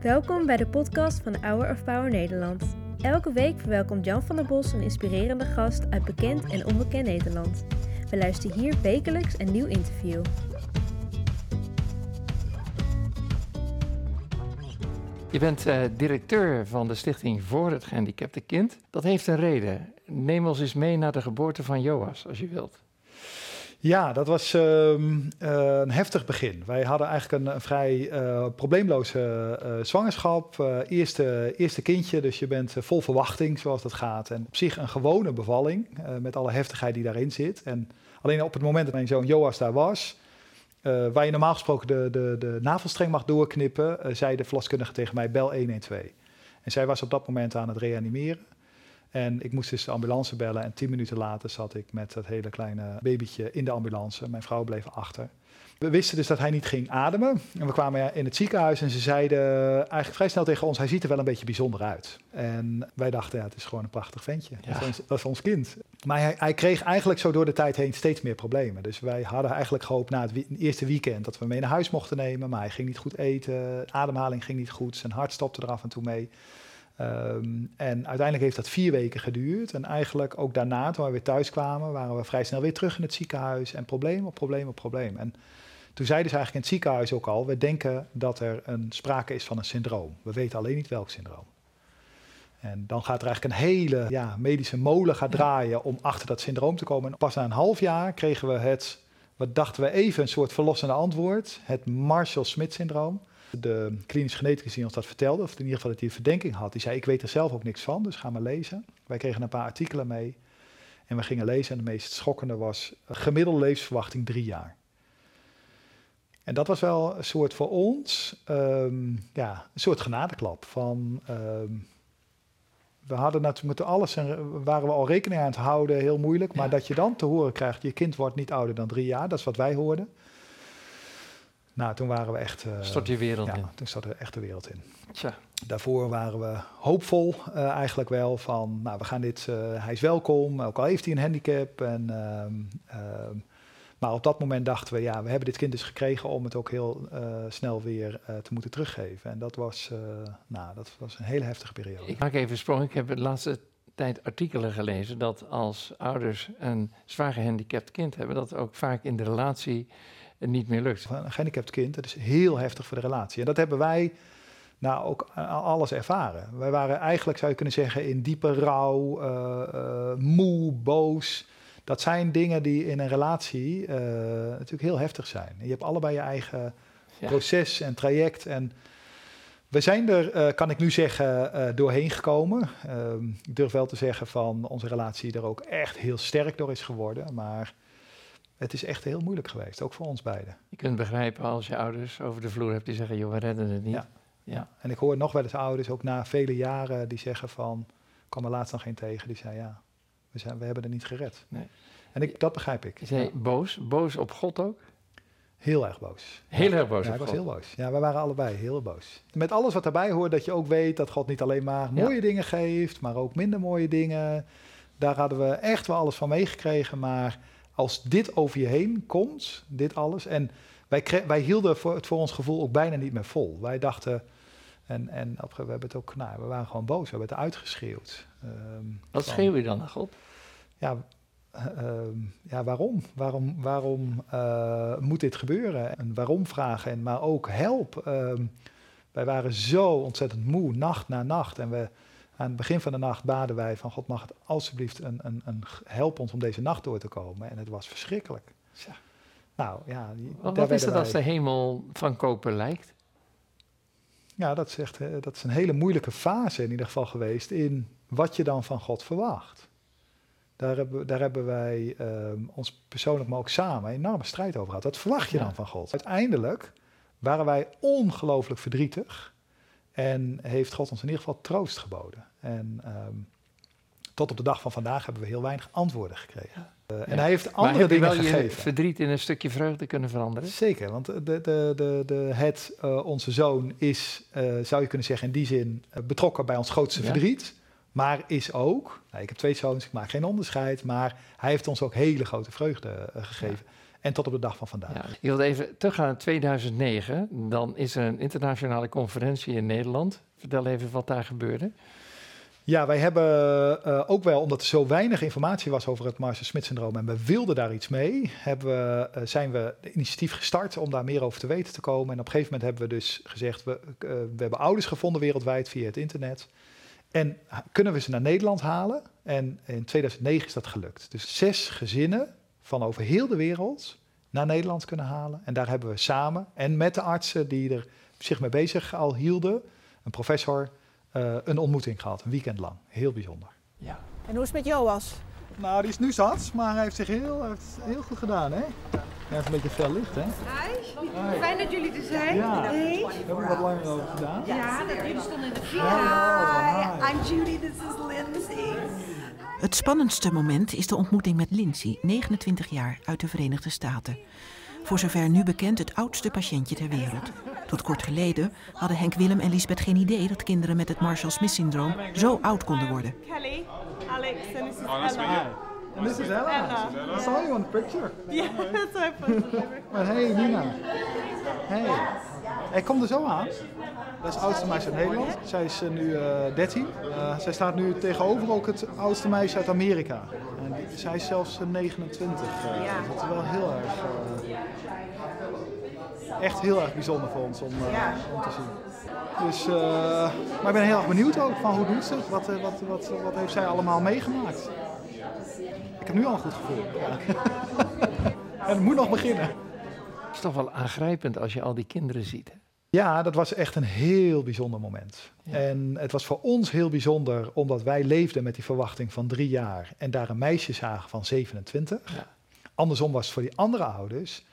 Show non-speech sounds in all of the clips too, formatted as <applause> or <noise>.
Welkom bij de podcast van Hour of Power Nederland. Elke week verwelkomt Jan van der Bos een inspirerende gast uit bekend en onbekend Nederland. We luisteren hier wekelijks een nieuw interview. Je bent uh, directeur van de Stichting voor het Gehandicapte Kind. Dat heeft een reden. Neem ons eens mee naar de geboorte van Joas, als je wilt. Ja, dat was uh, een heftig begin. Wij hadden eigenlijk een, vrij uh, probleemloze uh, zwangerschap. eerste, eerste kindje, dus je bent vol verwachting, zoals dat gaat. En op zich een gewone bevalling, met alle heftigheid die daarin zit. En alleen op het moment dat mijn zoon Joas daar was, waar je normaal gesproken de, de, de navelstreng mag doorknippen, zei de verloskundige tegen mij, bel 112. En zij was op dat moment aan het reanimeren. En ik moest dus de ambulance bellen en tien minuten later zat ik met dat hele kleine babytje in de ambulance. Mijn vrouw bleef achter. We wisten dus dat hij niet ging ademen. En we kwamen in het ziekenhuis en ze zeiden eigenlijk vrij snel tegen ons: hij ziet er wel een beetje bijzonder uit. En wij dachten, ja, het is gewoon een prachtig ventje. Ja. Dat, is ons, dat, is ons, kind. Maar hij, hij, kreeg eigenlijk zo door de tijd heen steeds meer problemen. Dus wij hadden eigenlijk gehoopt na het eerste weekend dat we hem mee naar huis mochten nemen. Maar hij ging niet goed eten, ademhaling ging niet goed, zijn hart stopte er af en toe mee. Um, en uiteindelijk heeft dat vier weken geduurd. En eigenlijk ook daarna, toen we weer thuis kwamen, waren we vrij snel weer terug in het ziekenhuis. En probleem op probleem op probleem. En toen zeiden ze eigenlijk in het ziekenhuis ook al: we denken dat er een sprake is van een syndroom. We weten alleen niet welk syndroom. En dan gaat er eigenlijk een hele ja, medische molen gaat draaien om achter dat syndroom te komen. En pas na een half jaar kregen we het, wat dachten we even, een soort verlossende antwoord: het Marshall-Smith-syndroom. De klinisch geneticus die ons dat vertelde, of in ieder geval dat hij een verdenking had, die zei: Ik weet er zelf ook niks van, dus ga maar lezen. Wij kregen een paar artikelen mee en we gingen lezen. En de meest schokkende was: gemiddelde levensverwachting drie jaar. En dat was wel een soort voor ons, um, ja, een soort genadeklap. Van, um, we hadden natuurlijk met alles en waren we al rekening aan het houden, heel moeilijk. Maar dat je dan te horen krijgt, je kind wordt niet ouder dan drie jaar, dat is wat wij hoorden. Nou, toen waren we echt... Uh, stort je wereld ja, in. toen stort er echt de wereld in. Tja. Daarvoor waren we hoopvol uh, eigenlijk wel van, nou, we gaan dit, uh, hij is welkom, ook al heeft hij een handicap. En, uh, maar op dat moment dachten we, ja, we hebben dit kind dus gekregen om het ook heel snel weer te moeten teruggeven. En dat was, nou, dat was een hele heftige periode. Ik maak even een sprong. Ik heb de laatste tijd artikelen gelezen dat als ouders een zwaar gehandicapt kind hebben, dat ook vaak in de relatie niet meer lukt. Een gehandicapt kind, dat is heel heftig voor de relatie. En dat hebben wij nou ook alles ervaren. Wij waren eigenlijk, zou je kunnen zeggen, in diepe rouw, uh, uh, moe, boos. Dat zijn dingen die in een relatie uh, natuurlijk heel heftig zijn. Je hebt allebei je eigen ja. proces en traject. En we zijn er, kan ik nu zeggen, doorheen gekomen. Ehm, ik durf wel te zeggen van onze relatie er ook echt heel sterk door is geworden. Maar het is echt heel moeilijk geweest, ook voor ons beiden. Je kunt begrijpen als je ouders over de vloer hebt die zeggen, joh, we redden het niet. Ja, ja. en ik hoor nog wel eens ouders, ook na vele jaren, die zeggen van, kwam er laatst nog geen tegen, die zei, ja, we, zijn, we hebben er niet gered. Nee. En ik, dat begrijp ik. Zei boos, boos op God ook? Heel erg boos. Heel ja. erg boos. Ja, ik was heel boos. Ja, we waren allebei heel boos. Met alles wat daarbij hoort, dat je ook weet dat God niet alleen maar mooie dingen geeft, maar ook minder mooie dingen. Daar hadden we echt wel alles van meegekregen, maar als dit over je heen komt, dit alles. En wij, wij hielden voor, het voor ons gevoel ook bijna niet meer vol. Wij dachten, en, en we hebben het ook, nou, we waren gewoon boos, we hebben het uitgeschreeuwd. Um, Wat van, schreeuw je dan naar God? Ja, uh, ja waarom? Waarom, waarom uh, moet dit gebeuren? En waarom vragen, en, maar ook help. Um, wij waren zo ontzettend moe, nacht na nacht. En we, aan het begin van de nacht baden wij van God mag het alsjeblieft een, een, een help ons om deze nacht door te komen. En het was verschrikkelijk. Ja. Nou ja, wat, wat is het als de hemel van koper lijkt? Ja, dat is, echt, dat is een hele moeilijke fase in ieder geval geweest in wat je dan van God verwacht. Daar hebben, daar hebben wij um, ons persoonlijk, maar ook samen, een enorme strijd over gehad. Wat verwacht je ja. dan van God? Uiteindelijk waren wij ongelooflijk verdrietig en heeft God ons in ieder geval troost geboden. En um, tot op de dag van vandaag hebben we heel weinig antwoorden gekregen. Uh, ja. En hij heeft andere maar dingen wel gegeven. Je verdriet in een stukje vreugde kunnen veranderen? Zeker, want de, de, de, de, het, uh, onze zoon is, uh, zou je kunnen zeggen, in die zin betrokken bij ons grootste ja. verdriet. Maar is ook, nou, ik heb twee zoons, ik maak geen onderscheid, maar hij heeft ons ook hele grote vreugde gegeven. Ja. En tot op de dag van vandaag. Ja, ik wil even teruggaan naar 2009. Dan is er een internationale conferentie in Nederland. Vertel even wat daar gebeurde. Ja, wij hebben uh, ook wel, omdat er zo weinig informatie was over het Marshall-Smith-syndroom en we wilden daar iets mee, hebben we, uh, zijn we de initiatief gestart om daar meer over te weten te komen. En op een gegeven moment hebben we dus gezegd, we, uh, we hebben ouders gevonden wereldwijd via het internet. En kunnen we ze naar Nederland halen? En in 2009 is dat gelukt. Dus zes gezinnen van over heel de wereld naar Nederland kunnen halen. En daar hebben we samen en met de artsen die er zich mee bezig al hielden, een professor, uh, een ontmoeting gehad, een weekend lang. Heel bijzonder. Ja. En hoe is het met Joas? Nou, die is nu zat, maar hij heeft zich heel, heeft heel goed gedaan, hè? Hij heeft een beetje fel licht, hè? Hi. Fijn dat jullie er zijn. Ja. Hey. We hebben wat langer over gedaan. Ja, dat jullie stonden in de file. Hi, I'm Judy, this is Lindsay. Het spannendste moment is de ontmoeting met Lindsay, 29 jaar, uit de Verenigde Staten. Voor zover nu bekend het oudste patiëntje ter wereld. Tot kort geleden hadden Henk Willem en Lisbeth geen idee dat kinderen met het Marshall-Smith-syndroom zo oud konden worden. Kelly, Alex, oh, Ella. And this is Ella. Ella. I saw you on the picture. Yeah, <laughs> that's. Maar hey Nina. Hey. Hij komt er zo aan. Dat is het oudste meisje uit Nederland. Zij is uh, nu uh, 13. Uh, zij staat nu tegenover ook het oudste meisje uit Amerika. En die, zij is zelfs 29. ja. Dat is wel heel erg echt heel erg bijzonder voor ons om, ja. om te zien. Dus, maar ik ben heel erg benieuwd ook van hoe doet ze het? Wat, wat, wat, wat heeft zij allemaal meegemaakt? Heb nu al een goed gevoel. Ja. <laughs> en het moet nog beginnen. Het is toch wel aangrijpend als je al die kinderen ziet. Ja, dat was echt een heel bijzonder moment. Ja. En het was voor ons heel bijzonder omdat wij leefden met die verwachting van drie jaar en daar een meisje zagen van 27. Ja. Andersom was het voor die andere ouders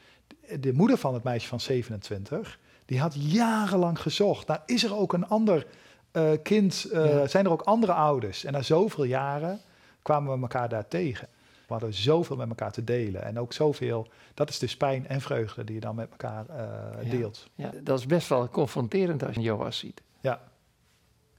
de moeder van het meisje van 27, die had jarenlang gezocht. Nou, is er ook een ander uh, kind, uh, ja. zijn er ook andere ouders? En na zoveel jaren kwamen we elkaar daar tegen. We hadden zoveel met elkaar te delen. En ook zoveel, dat is dus pijn en vreugde die je dan met elkaar uh, deelt. Ja, dat is best wel confronterend als je Joas ziet. Ja,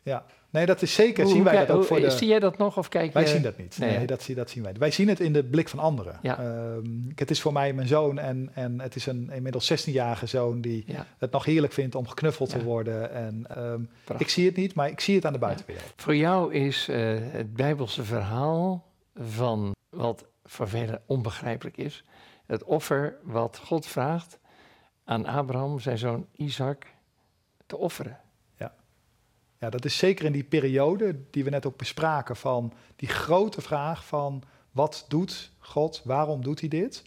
ja. Nee, dat is zeker. Hoe, zien wij hoe, dat ook voor de... Zie jij dat nog of kijk Wij je... zien dat niet. Nee, nee dat, dat, zien wij. Wij zien het in de blik van anderen. Ja. Um, het is voor mij mijn zoon en, en het is een inmiddels 16-jarige zoon die ja. het nog heerlijk vindt om geknuffeld ja. te worden. En um, ik zie het niet, maar ik zie het aan de buitenwereld. Voor jou is uh, het Bijbelse verhaal van wat voor velen onbegrijpelijk is, het offer wat God vraagt aan Abraham, zijn zoon Isaac, te offeren. Ja, dat is zeker in die periode die we net ook bespraken van die grote vraag van wat doet God, waarom doet hij dit?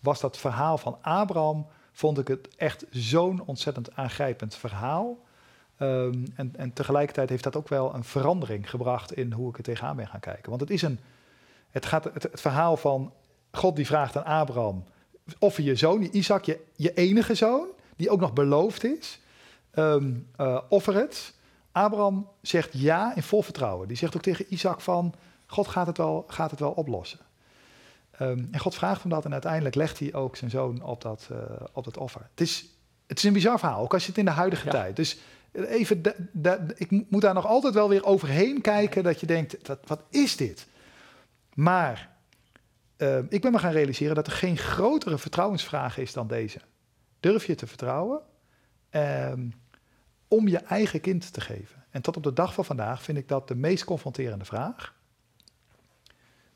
Was dat verhaal van Abraham, vond ik het echt zo'n ontzettend aangrijpend verhaal. Um, en, en tegelijkertijd heeft dat ook wel een verandering gebracht in hoe ik er tegenaan ben gaan kijken. Want het is een, het gaat het, het verhaal van God die vraagt aan Abraham, offer je zoon, Isaac, je, je enige zoon, die ook nog beloofd is, um, uh, offer het. Abraham zegt ja in vol vertrouwen. Die zegt ook tegen Isaac van, God gaat het wel, gaat het wel oplossen. Um, en God vraagt hem dat en uiteindelijk legt hij ook zijn zoon op dat, uh, op dat offer. Het is, het is een bizar verhaal, ook als je het in de huidige ja. tijd. Dus even, ik moet daar nog altijd wel weer overheen kijken dat je denkt, wat, wat is dit? Maar uh, ik ben me gaan realiseren dat er geen grotere vertrouwensvraag is dan deze. Durf je te vertrouwen? Um, om je eigen kind te geven. En tot op de dag van vandaag vind ik dat de meest confronterende vraag.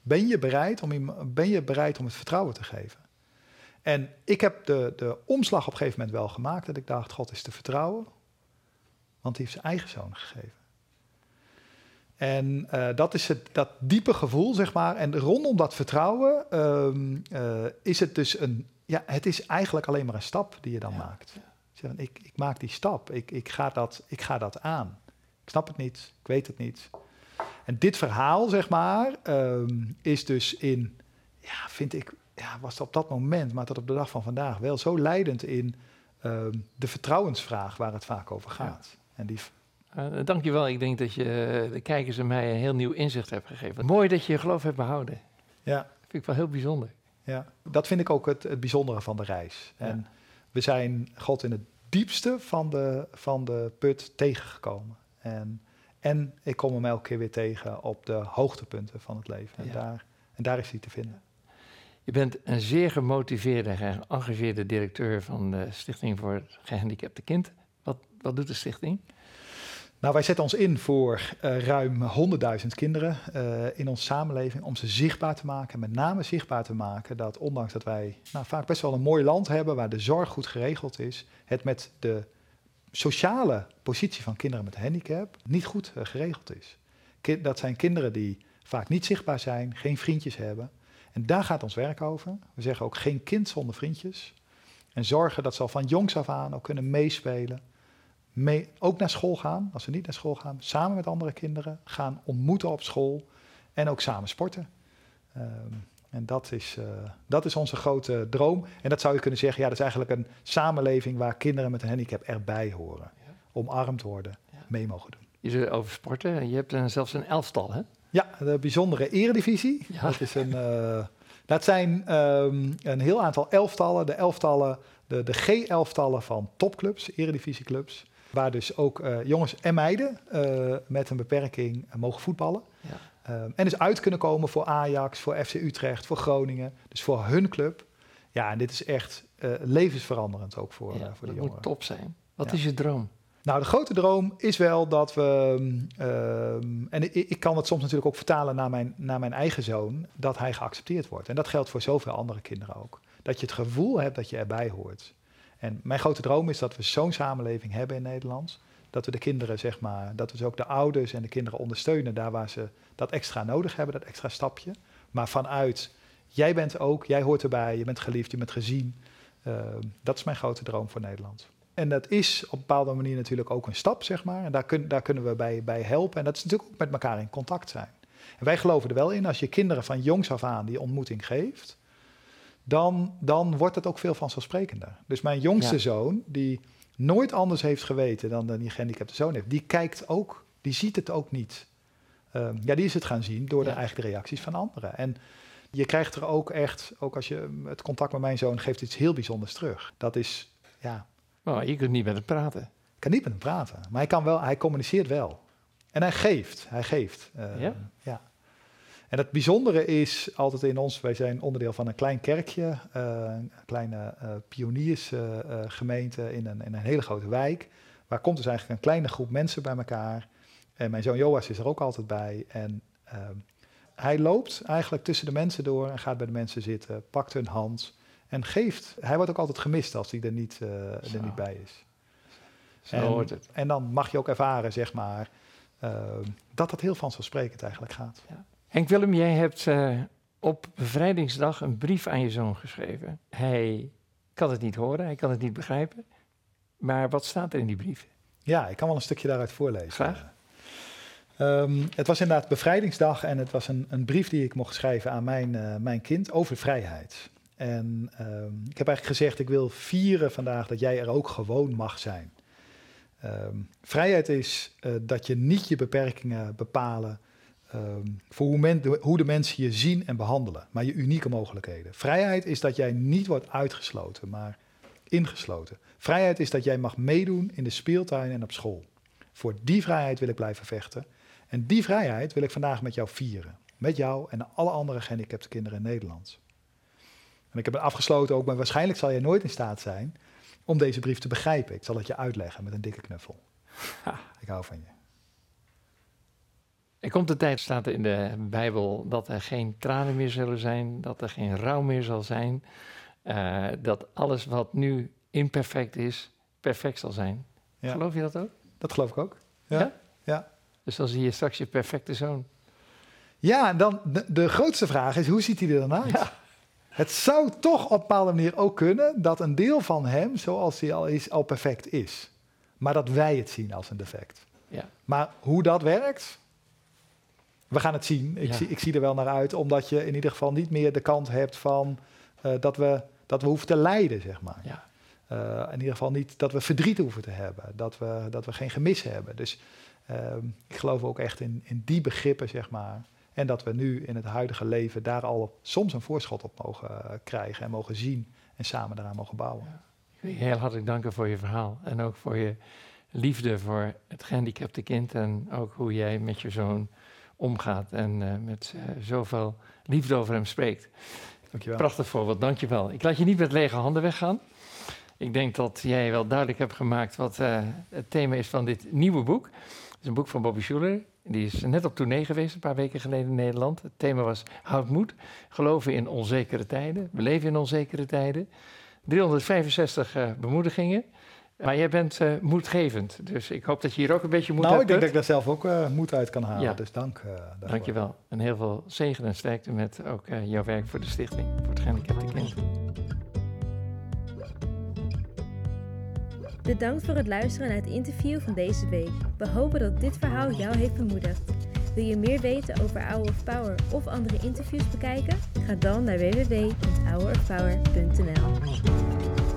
Ben je bereid om, ben je bereid om het vertrouwen te geven? En ik heb de, de omslag op een gegeven moment wel gemaakt dat ik dacht, God is te vertrouwen, want hij heeft zijn eigen zoon gegeven. En uh, dat is het, dat diepe gevoel, zeg maar. En rondom dat vertrouwen um, uh, is het dus een, ja, het is eigenlijk alleen maar een stap die je dan ja. maakt. Zeggen, ik, ik maak die stap, ik, ik, ga dat, ik ga dat aan. Ik snap het niet, ik weet het niet. En dit verhaal, zeg maar, um, is dus in, ja, vind ik, ja, was op dat moment, maar tot op de dag van vandaag, wel zo leidend in um, de vertrouwensvraag waar het vaak over gaat. Ja. En die uh, dankjewel. Ik denk dat je de kijkers en mij een heel nieuw inzicht hebt gegeven. Mooi dat je je geloof hebt behouden. Ja. Dat vind ik wel heel bijzonder. Ja, dat vind ik ook het, het bijzondere van de reis. En ja. we zijn God in het diepste van de, van de put tegengekomen. En, en ik kom hem elke keer weer tegen op de hoogtepunten van het leven. En, ja. daar, en daar is hij te vinden. Je bent een zeer gemotiveerde en geëngageerde directeur van de Stichting voor het Gehandicapte Kind. Wat, wat doet de stichting? Nou, wij zetten ons in voor uh, ruim 100.000 kinderen uh, in onze samenleving om ze zichtbaar te maken. En met name zichtbaar te maken dat ondanks dat wij nou, vaak best wel een mooi land hebben waar de zorg goed geregeld is, het met de sociale positie van kinderen met handicap niet goed uh, geregeld is. Dat zijn kinderen die vaak niet zichtbaar zijn, geen vriendjes hebben. En daar gaat ons werk over. We zeggen ook geen kind zonder vriendjes. En zorgen dat ze al van jongs af aan ook kunnen meespelen mee, ook naar school gaan, als ze niet naar school gaan, samen met andere kinderen gaan ontmoeten op school en ook samen sporten. Um, en dat is, uh, dat is onze grote droom. En dat zou je kunnen zeggen, ja, dat is eigenlijk een samenleving waar kinderen met een handicap erbij horen. Ja. Omarmd worden, ja. mee mogen doen. Je zult over sporten, je hebt een, zelfs een elftal, hè? Ja, de bijzondere eredivisie. Ja. Dat, is een, uh, dat zijn um, een heel aantal elftallen. De elftallen, de, de G-elftallen van topclubs, eredivisieclubs. Waar dus ook uh, jongens en meiden uh, met een beperking uh, mogen voetballen. Ja. Um, en dus uit kunnen komen voor Ajax, voor FC Utrecht, voor Groningen. Dus voor hun club. Ja, en dit is echt levensveranderend ook voor, ja, voor de dat jongeren. moet top zijn. Wat ja. is je droom? Nou, de grote droom is wel dat we. Um, en ik, ik, kan het soms natuurlijk ook vertalen naar mijn, naar mijn eigen zoon. Dat hij geaccepteerd wordt. En dat geldt voor zoveel andere kinderen ook. Dat je het gevoel hebt dat je erbij hoort. En mijn grote droom is dat we zo'n samenleving hebben in Nederland. Dat we de kinderen, zeg maar, dat we ook de ouders en de kinderen ondersteunen daar waar ze dat extra nodig hebben, dat extra stapje. Maar vanuit, jij bent ook, jij hoort erbij, je bent geliefd, je bent gezien. Uh, dat is mijn grote droom voor Nederland. En dat is op een bepaalde manier natuurlijk ook een stap, zeg maar. En daar, daar kunnen we bij, bij helpen. En dat is natuurlijk ook met elkaar in contact zijn. En wij geloven er wel in, als je kinderen van jongs af aan die ontmoeting geeft, dan, dan wordt het ook veel vanzelfsprekender. Dus mijn jongste ja. zoon, die nooit anders heeft geweten dan die gehandicapte zoon heeft, die kijkt ook, die ziet het ook niet. Um, ja, die is het gaan zien door de ja. eigen reacties van anderen. En je krijgt er ook echt, ook als je het contact met mijn zoon geeft iets heel bijzonders terug. Dat is, ja. Oh, je kunt niet met hem praten. Ik kan niet met hem praten, maar hij kan wel, hij communiceert wel. En hij geeft, hij geeft. Uh, ja? ja. En het bijzondere is altijd in ons, wij zijn onderdeel van een klein kerkje, uh, een kleine uh, pioniersgemeente uh, in, een, in een hele grote wijk. Waar komt dus eigenlijk een kleine groep mensen bij elkaar. En mijn zoon Joas is er ook altijd bij. En hij loopt eigenlijk tussen de mensen door en gaat bij de mensen zitten, pakt hun hand en geeft. Hij wordt ook altijd gemist als hij er niet, er niet bij is. Zo en, hoort het. En dan mag je ook ervaren, zeg maar, dat dat heel vanzelfsprekend eigenlijk gaat. Ja. Henk Willem, jij hebt uh, op bevrijdingsdag een brief aan je zoon geschreven. Hij kan het niet horen, hij kan het niet begrijpen. Maar wat staat er in die brief? Ja, ik kan wel een stukje daaruit voorlezen. Graag. Um, het was inderdaad bevrijdingsdag en het was een, een brief die ik mocht schrijven aan mijn, uh, mijn kind over vrijheid. En um, ik heb eigenlijk gezegd, ik wil vieren vandaag dat jij er ook gewoon mag zijn. Um, vrijheid is uh, dat je niet je beperkingen bepalen Um, voor hoe, men, hoe, de mensen je zien en behandelen, maar je unieke mogelijkheden. Vrijheid is dat jij niet wordt uitgesloten, maar ingesloten. Vrijheid is dat jij mag meedoen in de speeltuin en op school. Voor die vrijheid wil ik blijven vechten. En die vrijheid wil ik vandaag met jou vieren. Met jou en alle andere gehandicapte kinderen in Nederland. En ik heb het afgesloten ook, maar waarschijnlijk zal jij nooit in staat zijn om deze brief te begrijpen. Ik zal het je uitleggen met een dikke knuffel. Ha, <laughs> ik hou van je. Er komt de tijd, staat er in de Bijbel, dat er geen tranen meer zullen zijn, dat er geen rouw meer zal zijn, uh, dat alles wat nu imperfect is, perfect zal zijn. Ja. Geloof je dat ook? Dat geloof ik ook. Ja? ja? ja. Dus dan zie je straks je perfecte zoon. Ja, en dan de, de grootste vraag is, hoe ziet hij er dan uit? Ja. Het zou toch op een bepaalde manier ook kunnen dat een deel van hem, zoals hij al is, al perfect is. Maar dat wij het zien als een defect. Ja. Maar hoe dat werkt, we gaan het zien. Ik, ja. zie, ik zie er wel naar uit, omdat je in ieder geval niet meer de kant hebt van uh, dat, we, dat we hoeven te lijden, zeg maar. Ja. Uh, in ieder geval niet dat we verdriet hoeven te hebben, dat we, dat we geen gemis hebben. Dus uh, ik geloof ook echt in, in die begrippen, zeg maar. En dat we nu in het huidige leven daar al soms een voorschot op mogen krijgen en mogen zien en samen daaraan mogen bouwen. Ja. Ik wil je heel hartelijk danken voor je verhaal en ook voor je liefde voor het gehandicapte kind en ook hoe jij met je zoon omgaat en uh, met uh, zoveel liefde over hem spreekt. Dankjewel. Prachtig voorbeeld, dankjewel. Ik laat je niet met lege handen weggaan. Ik denk dat jij wel duidelijk hebt gemaakt wat uh, het thema is van dit nieuwe boek. Het is een boek van Bobby Schuller. Die is net op tournee geweest, een paar weken geleden in Nederland. Het thema was Houd moed, geloven in onzekere tijden. We leven in onzekere tijden. 365 uh, bemoedigingen. Maar jij bent uh, moedgevend, dus ik hoop dat je hier ook een beetje moed nou, uit Nou, ik denk dat ik daar zelf ook uh, moed uit kan halen, Ja. dus dank. Uh, daarvoor. Dank je wel. En heel veel zegen en sterkte met ook uh, jouw werk voor de stichting, voor het gehandicapte kind. Bedankt voor het luisteren naar het interview van deze week. We hopen dat dit verhaal jou heeft bemoedigd. Wil je meer weten over Hour of Power of andere interviews bekijken? Ga dan naar www.hourofpower.nl